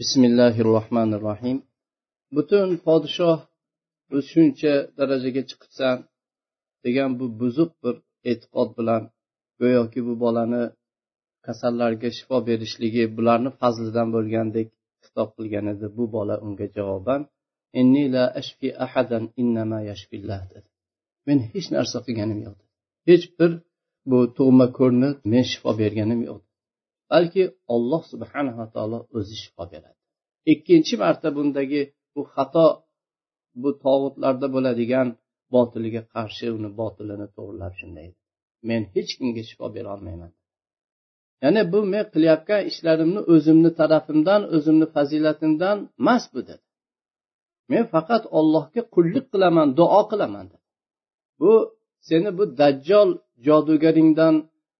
bismillahi rohmanir rohim butun podshoh shuncha darajaga chiqibsan degan bu buzuq bir e'tiqod bilan go'yoki bu bolani kasallarga shifo berishligi bularni fazlidan bo'lgandek xitob qilgan edi. Bu bola unga javoban men hech narsa qilganim yo'q hech bir bu tug'ma ko'rni men shifo berganim yo'q balki olloh subhanava taolo o'zi shifo beradi. Ikkinchi marta bundagi bu xato bu tog'utlarda bo'ladigan botiliga qarshi uni botilini to'g'irlab shunday men hech kimga shifo berolmayman ya'ni bu men qilayotgan ishlarimni o'zimni tarafimdan o'zimni fazilatimdan emas bu dedi. Men faqat ollohga qullik qilaman duo qilaman dedi. Bu seni bu dajjol jodugaringdan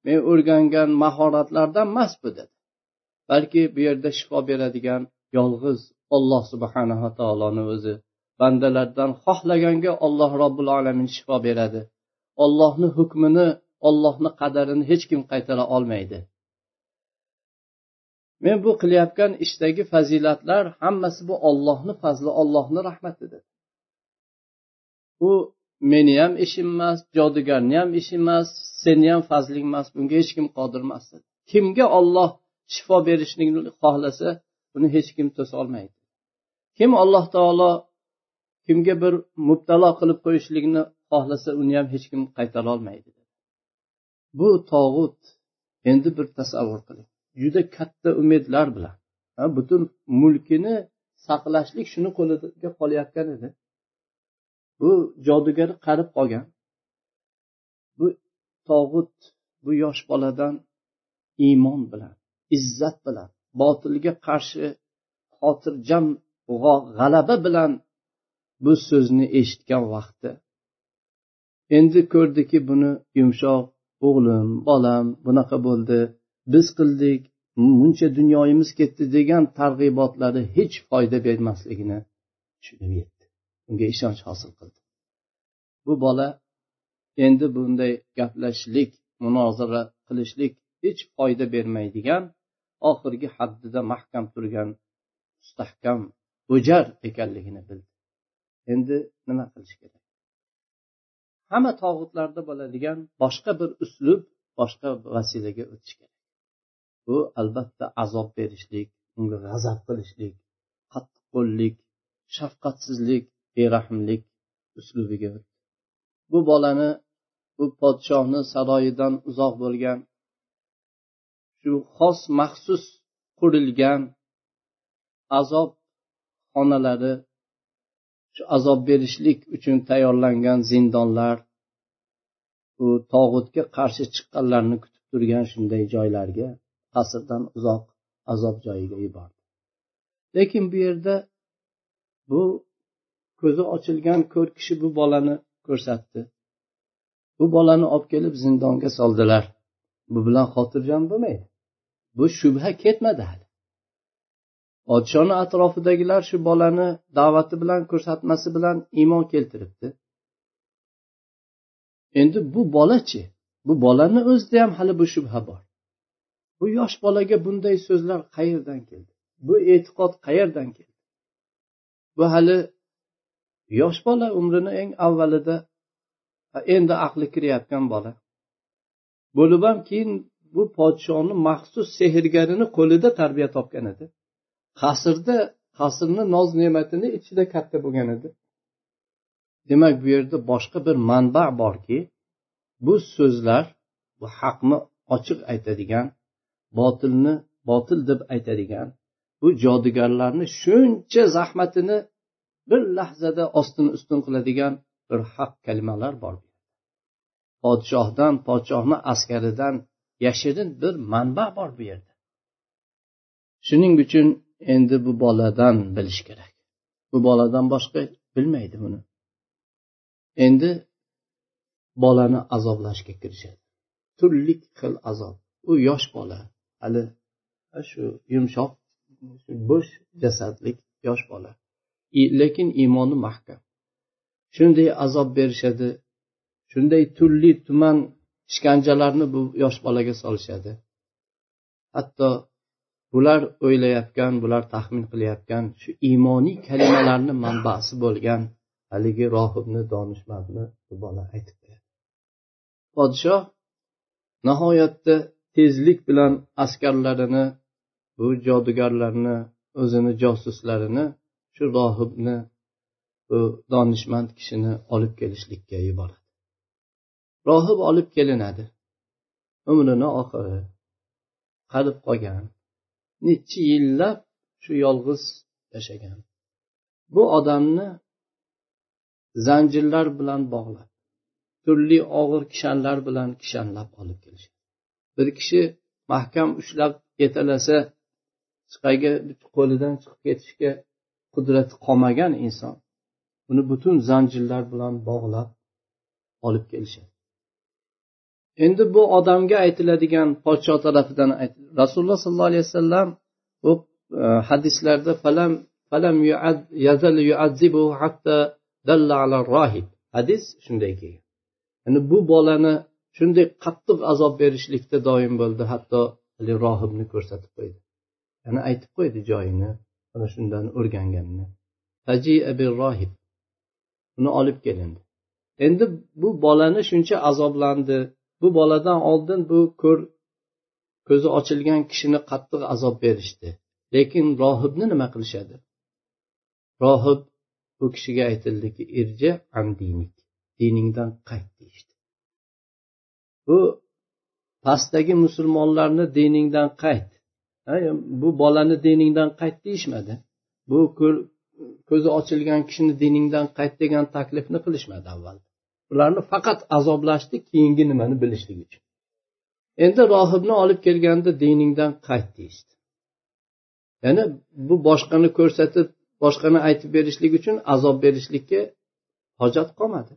men o'rgangan mahoratlardan emas bu dedi. Balki bu yerda shifo beradigan yolg'iz olloh subhanava taoloni o'zi bandalardan xohlaganga olloh robbil alamin shifo beradi. Ollohni hukmini ollohni qadarini hech kim qaytara olmaydi. Men bu qilayotgan ishdagi fazilatlar hammasi bu ollohni fazli ollohni rahmatidir. U meni ham ishim emas jodugarni ham ishi emas seni ham fazling emas bunga hech kim qodir emas kimga olloh shifo berishlikni xohlasa buni hech kim to'solmaydi kim alloh taolo kimga bir mubtalo qilib qo'yishlikni xohlasa uni ham hech kim qaytarolmaydi bu tog'ut endi bir tasavvur qiling. Juda katta umidlar bilan butun mulkini saqlashlik shuni qo'liga qolayotgan edi. Bu jodugar qarib qolgan. Bu tog'ut bu yosh boladan iymon bilan izzat bilan botilga qarshi xotirjam g'alaba bilan bu so'zni eshitgan vaqti. Endi ko'rdiki buni yumshoq o'g'lim bolam bunaqa bo'ldi biz qildik muncha dunyoyimiz ketdi degan targ'ibotlari hech foyda bermasligini tushunib yetdi unga ishonch hosil qildi. Bu bola endi bunday gaplashishlik munozara qilishlik hech foyda bermaydigan oxirgi haddida mahkam turgan mustahkam o'jar ekanligini bildi. Endi nima qilish kerak? Hamma tog'utlarda bo'ladigan boshqa bir uslub boshqa vasilaga o'tish kerak. Bu albatta azob berishlik unga g'azab qilishlik qattiqqo'llik shafqatsizlik berahmlik uslubiga bu bolani bu podshohni saroyidan uzoq bo'lgan shu xos maxsus qurilgan azob xonalari shu azob berishlik uchun tayyorlangan zindonlar bu tog'utga qarshi chiqqanlarni kutib turgan shunday joylarga qasrdan uzoq azob joyiga yubordi. Lekin bu yerda bu ko'zi ochilgan ko'r kishi bu bolani ko'rsatdi. Bu bolani olib kelib zindonga soldilar. Bu bilan xotirjam bo'lmaydi. Bu shubha ketmadi hali. Podshoni atrofidagilar shu bolani da'vati bilan ko'rsatmasi bilan iymon keltiribdi. Endi bu bolachi bu bolani o'zida ham hali bu shubha bor. Bu yosh bolaga bunday so'zlar qayerdan keldi? Bu e'tiqod qayerdan keldi? Bu hali yosh bola umrini eng avvalida endi aqli kirayotgan bola. Bo'lib ham keyin bu podshoni maxsus sehrgarini qo'lida tarbiya topgan edi. Qasrda qasrni noz ne'matini ichida katta bo'lgan edi. Demak bu yerda boshqa bir manba borki bu so'zlar bu haqni ochiq aytadigan botilni botil deb aytadigan bu jodugarlarni shuncha zahmatini bir lahzada ostin ustun qiladigan bir haq kalimalar bor. Podshohdan podshohni askaridan yashirin bir manba bor bu yerda. Shuning uchun endi bu boladan bilish kerak. Bu boladan boshqa bilmaydi buni. Endi bolani azoblashga kirishadi. Turli xil azob. U yosh bola hali shu yumshoq bo'sh jasadlik yosh bola. Lekin iymoni mahkam. Shunday azob berishadi shunday turli tuman ishkanjalarni bu yosh bolaga solishadi. Hatto bular o'ylayotgan bular taxmin qilayotgan shu iymoniy kalimalarni manbasi bo'lgan haligi rohibni donishmandni bu bola aytib beradi podshoh nihoyatda tezlik bilan askarlarini bu jodugarlarni o'zini josuslarini shu rohibni bu donishmand kishini olib kelishlikka yuboradi. Rohib olib kelinadi. Umrini oxiri qarib qolgan necha yillab shu yolg'iz yashagan. Bu odamni zanjirlar bilan bog'lab turli og'ir kishanlar bilan kishanlab olib kelishadi. Bir kishi mahkam ushlab yetalasa chiqagi qo'lidan chiqib ketishga qudrati qolmagan inson uni butun zanjirlar bilan bog'lab olib kelishadi. Endi bu odamga aytiladigan podsho tarafidan rasululloh sollallohu alayhi vasallam u e, hadislarda falam falam yazal yuazibu hatta dalla ala rohib hadis shunday kelgan. Ya'ni bu bolani shunday qattiq azob berishlikda doim bo'ldi hatto rohibni ko'rsatib qo'ydi. Ya'ni aytib qo'ydi joyini ana shundan o'rganganini rohib uni olib kelindi. Endi bu bolani shuncha azoblandi. Bu boladan oldin bu ko'r ko'zi ochilgan kishini qattiq azob berishdi. Lekin rohibni nima qilishadi? Rohib bu kishiga aytildiki irja andinik diningdan qayt deyishdi. Bu pastdagi musulmonlarni diningdan qayt bu bolani diningdan qayt deyishmadi. Bu ko'zi ochilgan kishini diningdan qayt degan taklifni qilishmadi avval. Ularni faqat azoblashdi keyingi nimani bilishlik uchun. Endi rohibni olib kelganda diningdan qayt deyishdi. Ya'ni bu boshqani ko'rsatib boshqani aytib berishlik uchun azob berishlikka hojat qolmadi.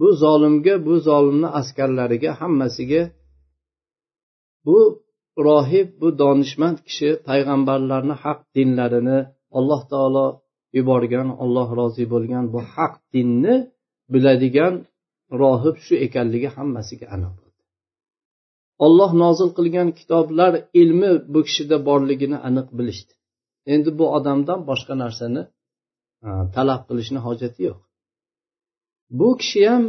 Bu zolimga bu zolimni askarlariga hammasiga bu rohib bu donishmand kishi payg'ambarlarni haq dinlarini alloh taolo yuborgan olloh rozi bo'lgan bu haq dinni biladigan rohib shu ekanligi hammasiga aniq olloh nozil qilgan kitoblar ilmi bu kishida borligini aniq bilishdi. Endi bu odamdan boshqa narsani talab qilishni hojati yo'q. Bu kishi ham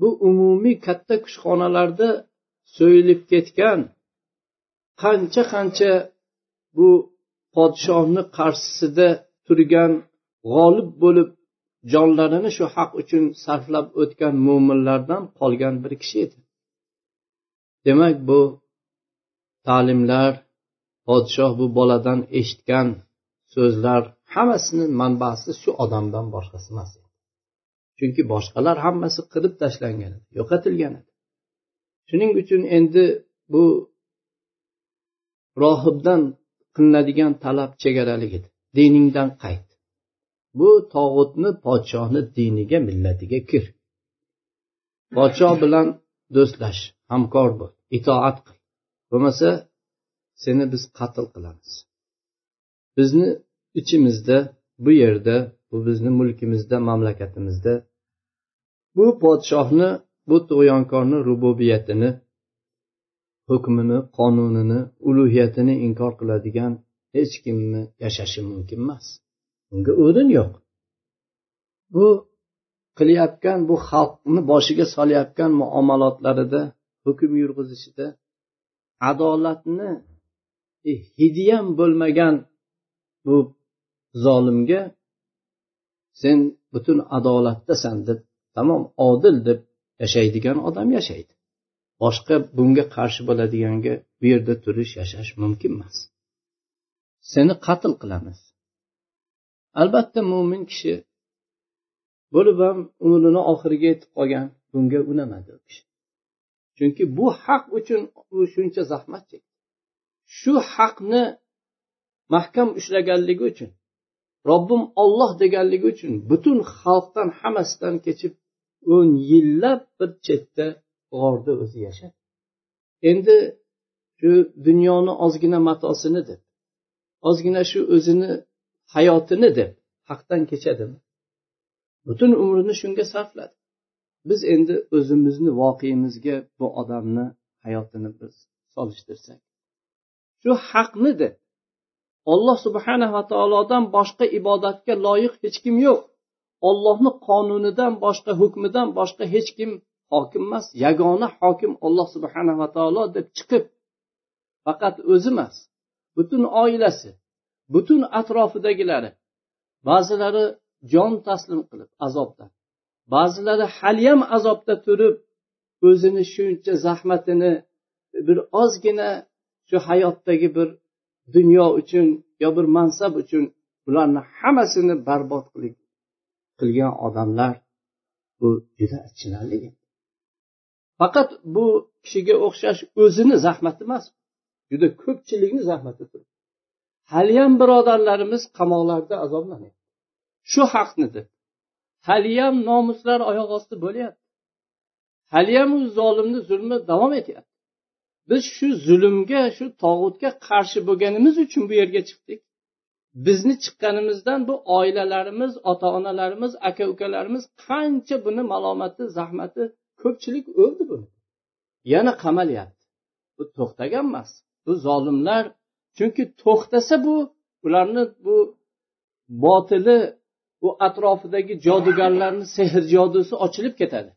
bu umumiy katta kushxonalarda so'yilib ketgan qancha qancha bu podshohni qarshisida turgan g'olib bo'lib jonlarini shu haq uchun sarflab o'tgan mo'minlardan qolgan bir kishi edi. Demak bu ta'limlar podshoh bu boladan eshitgan so'zlar hammasini manbasi shu odamdan boshqasi emas chunki boshqalar hammasi qirib tashlangan edi yo'qotilgan edi. Shuning uchun endi bu rohibdan qilinadigan talab chegaralik edi. Diningdan qayt. Bu tog'utni podshohni diniga millatiga kir. Podshoh bilan do'stlash hamkor bo'l itoat qil. Bo'lmasa seni biz qatl qilamiz. Bizni ichimizda bu yerda bu bizni mulkimizda mamlakatimizda bu podshohni bu tug'yonkorni rububiyatini hukmini qonunini ulug'iyatini inkor qiladigan hech kimni yashashi mumkin emas. Unga o'rin yo'q. Bu qilayotgan bu xalqni boshiga solayotgan muomalotlarida hukm yurg'izishida adolatni e, hidiyam bo'lmagan bu zolimga sen butun adolatdasan deb tamom odil deb yashaydigan odam yashaydi. Boshqa bunga qarshi bo'ladiganga bu yerda turish yashash mumkin emas. Seni qatl qilamiz. Albatta mo'min kishi bo'lib ham umrini oxiriga yetib qolgan bunga unamadi u kishi. Chunki bu haq uchun u shuncha zahmat chekdi. Shu haqni mahkam ushlaganligi uchun robbim olloh deganligi uchun butun xalqdan hammasidan kechib o'n yillab bir chetda g'orda o'zi yashadi endi shu dunyoni ozgina matosini deb ozgina shu o'zini hayotini deb haqdan kechadimi? Butun umrini shunga sarfladi. Biz endi o'zimizni voqeimizga bu odamni hayotini biz solishtirsak. Shu haqnidi olloh subhanava taolodan boshqa ibodatga loyiq hech kim yo'q. Ollohni qonunidan boshqa hukmidan boshqa hech kim hokim emas yagona hokim olloh subhanava taolo deb chiqib faqat o'zi emas butun oilasi butun atrofidagilari ba'zilari jon taslim qilib azobdan ba'zilari haliyam azobda turib o'zini shuncha zahmatini bir ozgina shu hayotdagi bir dunyo uchun yo bir mansab uchun bularni hammasini barbod qilgan odamlar bu juda achinarli faqat bu kishiga o'xshash o'zini zahmati emas juda ko'pchilikni zahmati turibdi haliyam birodarlarimiz qamoqlarda azoblanyapti shu haqni deb. Haliyam nomuslar oyoq osti bo'lyapti. Haliyam u zolimni zulmi davom etyapti. Biz shu zulmga shu tog'utga qarshi bo'lganimiz uchun bu yerga chiqdik. Bizni chiqqanimizdan bu oilalarimiz ota onalarimiz aka ukalarimiz qancha buni malomati zahmati ko'pchilik o'ldi buni. Yana qamalyapti bu to'xtagan emas. Bu zolimlar chunki to'xtasa bu ularni bu botili u atrofidagi jodugarlarni sehr jodusi ochilib ketadi.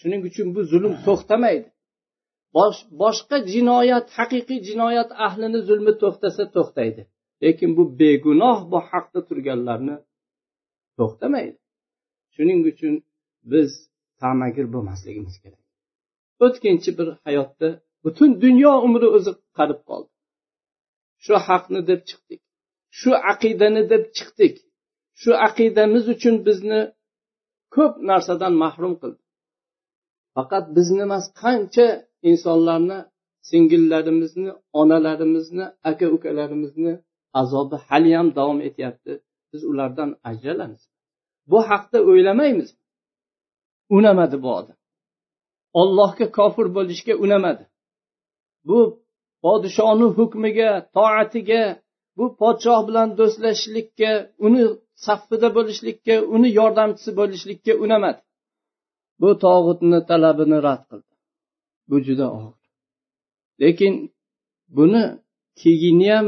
Shuning uchun bu zulm to'xtamaydi. Boshqa jinoyat haqiqiy jinoyat ahlini zulmi to'xtasa to'xtaydi. Lekin bu begunoh bu haqda turganlarni to'xtamaydi. Shuning uchun biz tamagir bo'lmasligimiz kerak. O'tkinchi bir hayotda butun dunyo umri o'zi qarib qoldi. Shu haqni deb chiqdik. Shu aqidani deb chiqdik. Shu aqidamiz uchun bizni ko'p narsadan mahrum qildi. Faqat bizni emas qancha insonlarni singillarimizni onalarimizni aka ukalarimizni azobi haliyam davom etyapti. Biz ulardan ajralamiz. Bu haqda o'ylamaymiz. Unamadi bu odam. Ollohga kofir bo'lishga unamadi. Bu podshoni hukmiga toatiga bu podshoh bilan do'stlashishlikka uni safida bo'lishlikka uni yordamchisi bo'lishlikka unamadi. Bu tog'utni talabini rad qildi. Bu juda og'ir. Lekin buni keyiniyam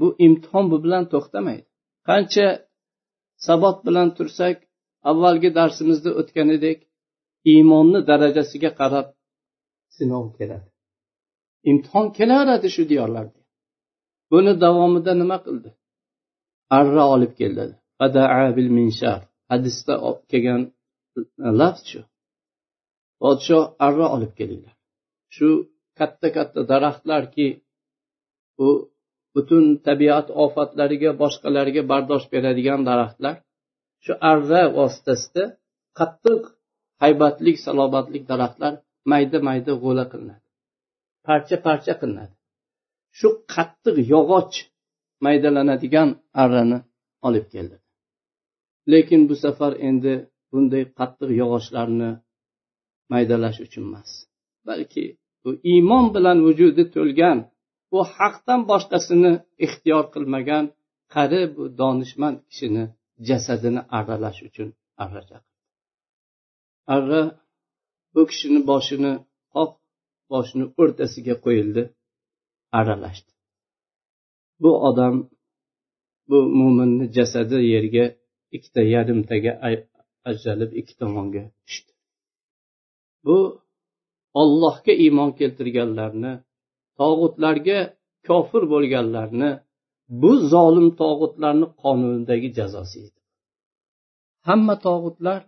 bu imtihon bu bilan to'xtamaydi. Qancha sabot bilan tursak avvalgi darsimizda o'tgan edik iymonni darajasiga qarab sinov keladi. Imtihon kelaveradi shu diyorlarga buni davomida nima qildi? Arra olib keldi. Hadisda kelgan lafz shu. Podshoh arra olib kelinglar. Shu katta katta daraxtlarki u butun tabiat ofatlariga boshqalarga bardosh beradigan daraxtlar. Shu arra vositasida qattiq haybatlik salobatlik daraxtlar mayda mayda g'o'la qilinadi. Parcha parcha qilinadi. Shu qattiq yog'och maydalanadigan arrani olib keldi. Lekin bu safar endi bunday qattiq yog'ochlarni maydalash uchun emas. Balki bu iymon bilan vujudi to'lgan u haqdan boshqasini ixtiyor qilmagan qari bu donishmand kishini jasadini arralash uchun arra ag'a bu kishini boshini oq boshini o'rtasiga qo'yildi aralashdi. Bu odam bu mo'minni jasadi yerga ikkita yarimtaga ajralib ikki tomonga tushdi. Bu ollohga iymon keltirganlarni tog'utlarga kofir bo'lganlarni bu zolim tog'utlarni qonunidagi jazosi edi hamma tog'utlar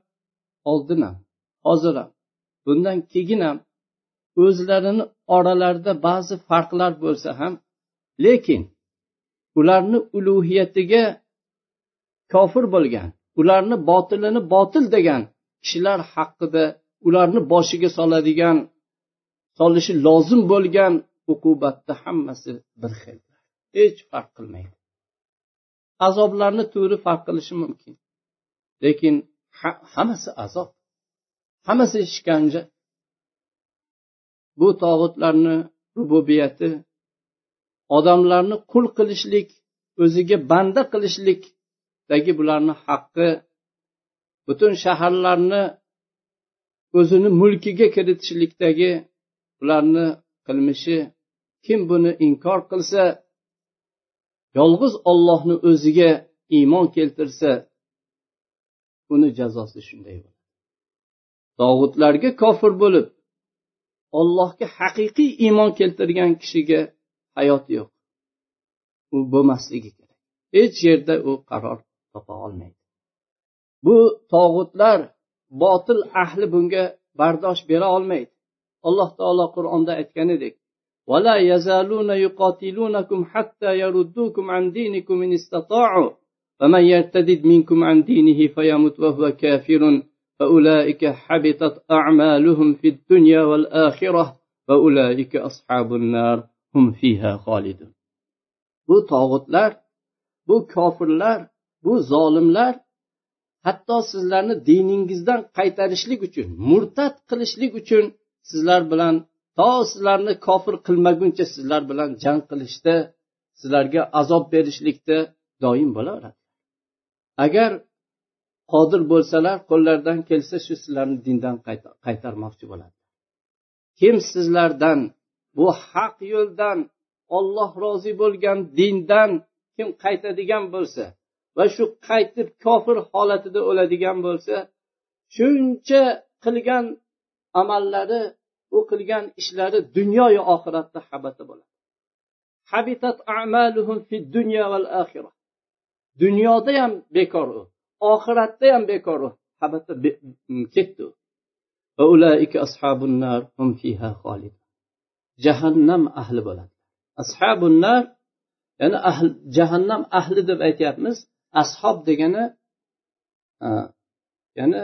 oldin ham hozir ham bundan keyin ham o'zlarini oralarida ba'zi farqlar bo'lsa ham lekin ularni ulug'iyatiga kofir bo'lgan ularni botilini botil degan kishilar haqida ularni boshiga soladigan solishi lozim bo'lgan uqubatni hammasi bir xil. Hech farq qilmaydi. Azoblarni turi farq qilishi mumkin. Lekin hammasi azob. Hammasi ishkanja bu tog'utlarni rububiyati odamlarni qul qilishlik o'ziga banda qilishlikdagi bularni haqqi. Butun shaharlarni o'zini mulkiga kiritishlikdagi ularni qilmishi. Kim buni inkor qilsa yolg'iz ollohni o'ziga iymon keltirsa uni jazosi shunday bo'ladi. tog'utlarga kofir bo'lib ollohga haqiqiy iymon keltirgan kishiga hayot yo'q u bo'lmasligi kerak hech yerda u qaror topa olmaydi bu tog'utlar botil ahli bunga bardosh bera olmaydi alloh taolo qur'onda aytgan edik ولا يزالون يقاتلونكم حتى يردوكم عن دينكم إن استطاعوا فمن يرتدد منكم عن دينه فيمت وهو كافر فأولئك حبطت أعمالهم في الدنيا والآخرة وأولئك أصحاب النار هم فيها خالدون bu tog'utlar bu kofirlar bu zolimlar hatto sizlarni diningizdan qaytarishlik uchun murtad qilishlik uchun sizlar bilan to sizlarni kofir qilmaguncha sizlar bilan jang qilishda sizlarga azob berishlikda doim bo'laveradi agar qodir bo'lsalar qo'llaridan kelsa shu sizlarni dindan qaytarmoqchi bo'ladi. Kim sizlardan bu haq yo'ldan olloh rozi bo'lgan dindan kim qaytadigan bo'lsa va shu qaytib kofir holatida o'ladigan bo'lsa shuncha qilgan amallari u qilgan ishlari dunyoyu oxiratda habata bo'ladi. Habitat a'maluhum fi dunya val axirah dunyoda ham bekor u. oxiratda ham bekor u habata ketdi. Jahannam ahli bo'ladi. Ashabunnar ya'ni ahl jahannam ahli deb aytyapmiz. Ashob degani ya'ni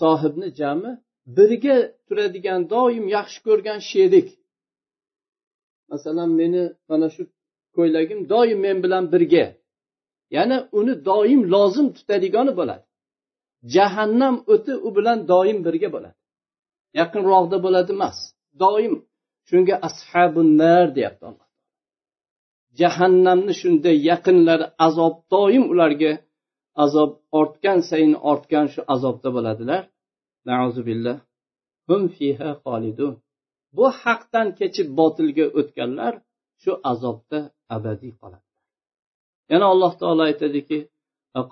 sohibni jami birga turadigan doim yaxshi ko'rgan sherik. Masalan meni mana shu ko'ylagim doim men bilan birga. Ya'ni uni doim lozim tutadigani bo'ladi. Jahannam o'ti u bilan doim birga bo'ladi. Yaqinroqda bo'ladi emas doim. Shunga ashabunnar deyapti alloh jahannamni shunday yaqinlari azob doim ularga azob ortgan sayin ortgan shu azobda bo'ladilar. Bu haqdan kechib botilga o'tganlar shu azobda abadiy qoladi. yana alloh taolo aytadiki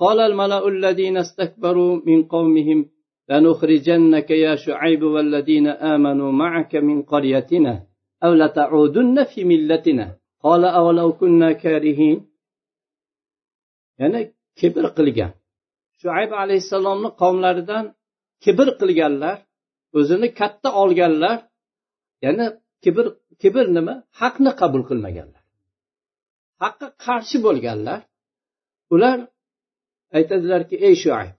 قال الملأ الذين استكبروا من قومهم لنخرجنك يا شعيب والذين آمنوا معك من قريتنا أو لتعودن في ملتنا قال أولو كنا كارهين ya'ni kibr qilgan shuayb alayhissalomni qavmlaridan kibr qilganlar o'zini katta olganlar ya'ni kibr kibr nima haqni qabul qilmaganlar Haqqa qarshi bo'lganlar ular aytadilarki ey shuayb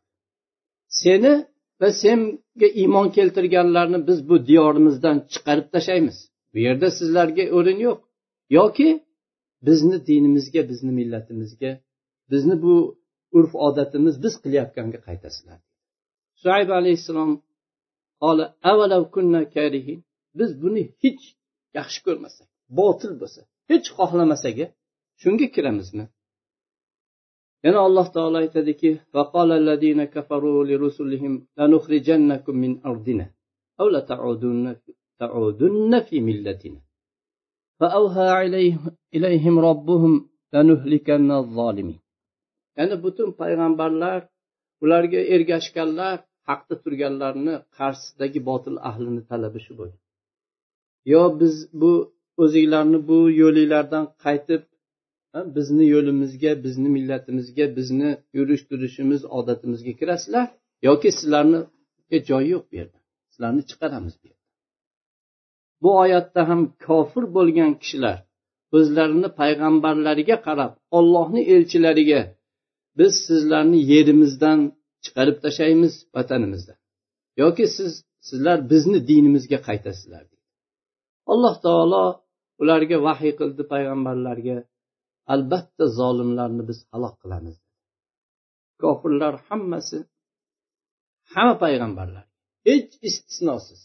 seni va senga iymon keltirganlarni biz bu diyorimizdan chiqarib tashlaymiz. Bu yerda sizlarga o'rin yo'q. Yoki bizni dinimizga bizni millatimizga bizni bu urf odatimiz biz qilayotganga qaytasizlar shuayb alayhissalom biz buni hech yaxshi ko'rmasak botil bo'lsa hech xohlamasak shunga kiramizmi yana alloh taolo aytadiki وقال الذين كفروا لرسلهم لنخرجنكم من أرضنا أو لتعودن تعودن في ملتنا فأوهى إليهم ربهم لنهلكن الظالمين ya'ni butun payg'ambarlar ularga ergashganlar haqda turganlarni qarshisidagi botil ahlini talabi shu bo'lgan yo biz bu o'zinglarni bu yo'linglardan qaytib bizni yo'limizga bizni millatimizga bizni yurish turishimiz odatimizga kirasizlar yoki sizlarni joyi yo'q bu yerda. Sizlarni chiqaramiz bu yerda. Bu oyatda ham kofir bo'lgan kishilar o'zlarini payg'ambarlariga qarab ollohni elchilariga biz sizlarni yerimizdan chiqarib tashlaymiz vatanimizdan. Yoki siz sizlar bizni dinimizga qaytasizlar. Alloh taolo ularga vahiy qildi payg'ambarlarga. Albatta zolimlarni biz halok qilamiz. Kofirlar hammasi hamma payg'ambarlar hech istisnosiz.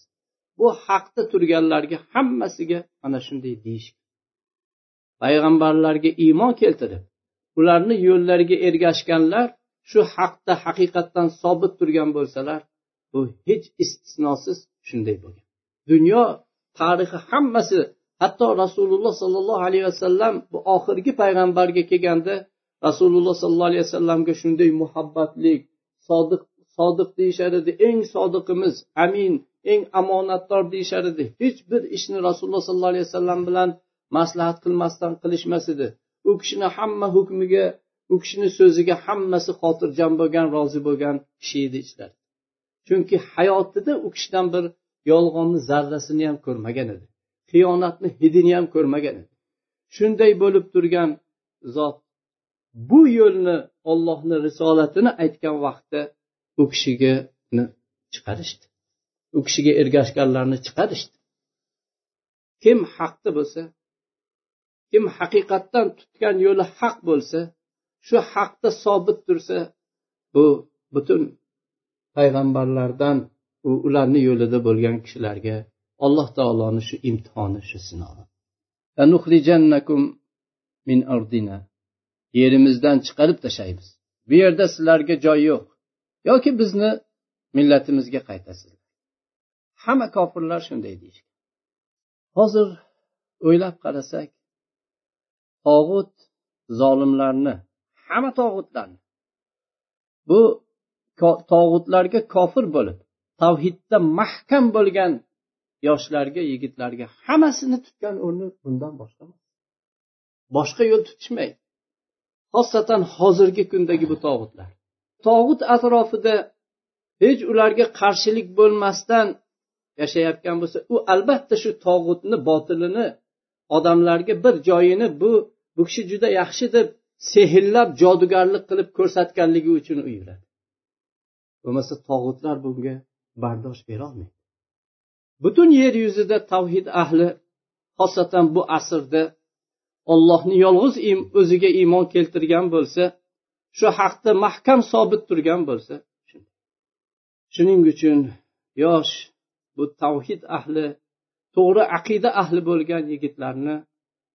Bu haqda turganlarga hammasiga mana shunday deyish. Payg'ambarlarga iymon keltirib ularni yo'llariga ergashganlar shu haqda haqiqatdan sobit turgan bo'lsalar bu hech istisnosiz shunday bo'lgan. Dunyo tarixi hammasi hatto rasululloh sollallohu alayhi vasallam bu oxirgi payg'ambarga kelganda rasululloh sollallohu alayhi vasallamga shunday muhabbatlik sodiq sodiq deyishar edi eng sodiqimiz amin eng omonatdor deyishar edi hech bir ishni rasululloh sollallohu alayhi vasallam bilan maslahat qilmasdan qilishmas edi. U kishini hamma hukmiga u kishini so'ziga hammasi xotirjam bo'lgan rozi bo'lgan kishi edi ichlar. Chunki hayotida u kishidan bir yolg'onni zarrasini ham ko'rmagan edi. Xiyonatni hidini ham ko'rmagan edi. Shunday bo'lib turgan zot bu yo'lni ollohni risolatini aytgan vaqtda u kishiga chiqarishdi. U kishiga ergashganlarni chiqarishdi. Kim haqda bo'lsa kim haqiqatdan tutgan yo'li haq bo'lsa shu haqda sobit tursa bu butun payg'ambarlardan u ularni yo'lida bo'lgan kishilarga alloh taoloni shu imtihoni shu sinovi. Yerimizdan chiqarib tashlaymiz. Bu yerda sizlarga joy yo'q. Yoki bizni millatimizga qaytasizlar. Hamma kofirlar shunday deyishgan hozir o'ylab qarasak tog'ut zolimlarni hamma tog'utlarni bu tog'utlarga kofir bo'lib tavhidda mahkam bo'lgan yoshlarga yigitlarga hammasini tutgan o'rni bundan boshqa boshqa yo'l tutishmaydi. Xosatan hozirgi kundagi bu tog'utlar. Tog'ut atrofida hech ularga qarshilik bo'lmasdan yashayotgan bo'lsa u albatta shu tog'utni botilini odamlarga bir joyini bu bu kishi juda yaxshi deb sehrlab jodugarlik qilib ko'rsatganligi uchun u yuradi bo'lmasa tog'utlar bunga bardosh berolmaydi. Butun yer yuzida tavhid ahli xosatan bu asrda ollohni yolg'iz o'ziga iymon keltirgan bo'lsa shu haqda mahkam sobit turgan bo'lsa shuning uchun yosh bu tavhid ahli to'g'ri aqida ahli bo'lgan yigitlarni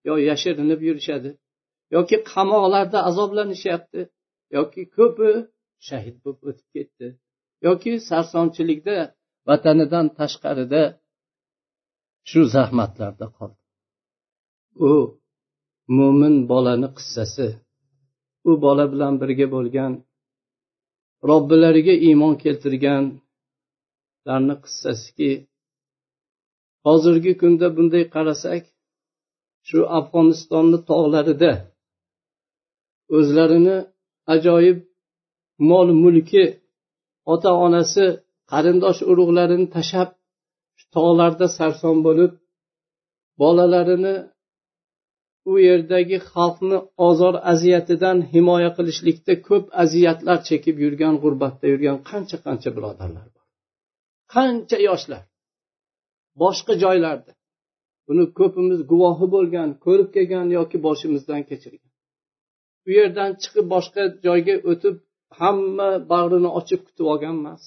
yo yashirinib yurishadi yoki qamoqlarda azoblanishyapti yoki ko'pi shahid bo'lib o'tib ketdi yoki sarsonchilikda vatanidan tashqarida shu zahmatlarda qoldi. U mo'min bolani qissasi u bola bilan birga bo'lgan robbilariga iymon keltirganlarni qissasiki hozirgi kunda bunday qarasak shu afg'onistonni tog'larida o'zlarini ajoyib mol mulki ota onasi qarindosh urug'larini tashlab tog'larda sarson bo'lib bolalarini u yerdagi xalqni ozor aziyatidan himoya qilishlikda ko'p aziyatlar chekib yurgan g'urbatda yurgan qancha qancha birodarlar bor. Qancha yoshlar. Boshqa joylarda. Buni ko'pimiz guvohi bo'lgan ko'rib kelgan yoki boshimizdan kechirgan. U yerdan chiqib boshqa joyga o'tib hamma bag'rini ochib kutib olgan emas.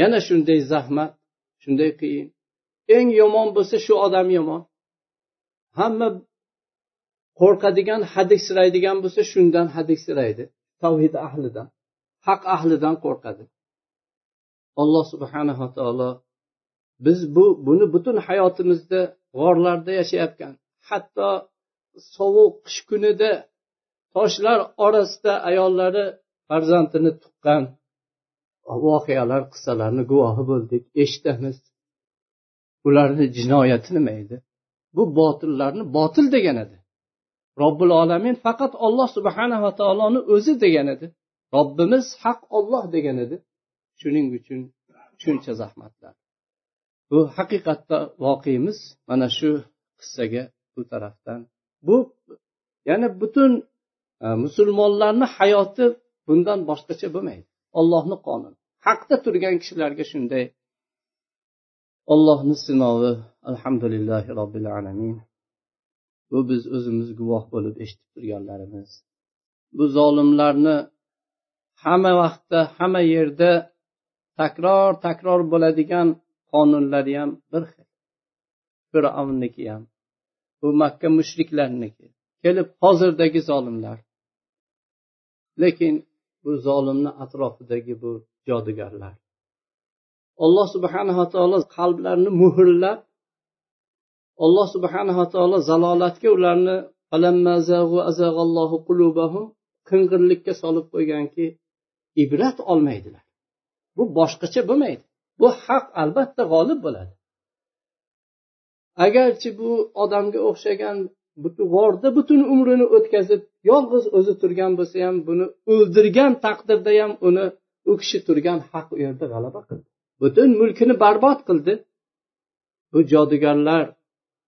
Yana shunday zahmat shunday qiyin. Eng yomon bo'lsa shu odam yomon. Hamma qo'rqadigan hadiksiraydigan bo'lsa shundan hadiksiraydi. Tavhid ahlidan haq ahlidan qo'rqadi. Alloh subhanava taolo biz bu buni butun hayotimizda g'orlarda yashayotgan hatto sovuq qish kunida toshlar orasida ayollari farzandini tuqqan voqealar qissalarni guvohi bo'ldik eshitamiz. Ularni jinoyati nima edi? Bu botillarni botil degan edi. Robbil olamin faqat olloh subhanava taoloni o'zi degan edi. Robbimiz haq olloh degan edi. Shuning uchun shuncha zahmatlar. Bu haqiqatda voqeimiz mana shu qissaga bu tarafdan. Bu ya'ni butun e, musulmonlarni hayoti bundan boshqacha bo'lmaydi. Ollohni qonuni haqda turgan kishilarga shunday. Ollohni sinovi alhamdulillahi robbil alamin. Bu biz o'zimiz guvoh bo'lib eshitib turganlarimiz. Bu zolimlarni hamma vaqtda hamma yerda takror takror bo'ladigan qonunlari ham bir xil. Fir'avnniki ham bu makka mushriklarniki kelib hozirdagi zolimlar. Lekin bu zolimni atrofidagi bu jodugarlar alloh subhanava taolo qalblarini muhrlab alloh subhanava taolo zalolatga ularni qing'irlikka solib qo'yganki ibrat olmaydilar. Bu boshqacha bo'lmaydi. Bu haq albatta g'olib bo'ladi. Agarchi bu odamga o'xshagan g'orda butun umrini o'tkazib yolg'iz o'zi turgan bo'lsa ham buni o'ldirgan taqdirda ham uni u kishi turgan haq u yerda g'alaba qildi. Butun mulkini barbod qildi. Bu jodugarlar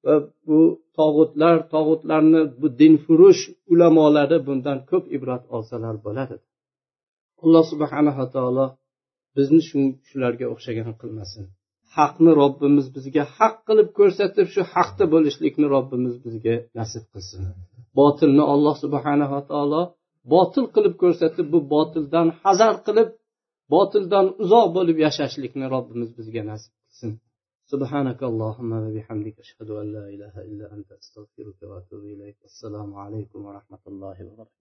va bu tog'utlar tog'utlarni bu dinfurush ulamolari bundan ko'p ibrat olsalar bo'ladi. Alloh subhanava taolo bizni shularga o'xshagan qilmasin. haqni robbimiz bizga haq qilib ko'rsatib shu haqda bo'lishlikni robbimiz bizga nasib qilsin botilni alloh subhanava taolo botil qilib ko'rsatib bu botildan hazar qilib botildan uzoq bo'lib yashashlikni robbimiz bizga nasib qilsin سبحانك اللهم وبحمدك أشهد أن لا إله إلا أنت أستغفرك وأتوب إليك السلام عليكم ورحمة الله وبركاته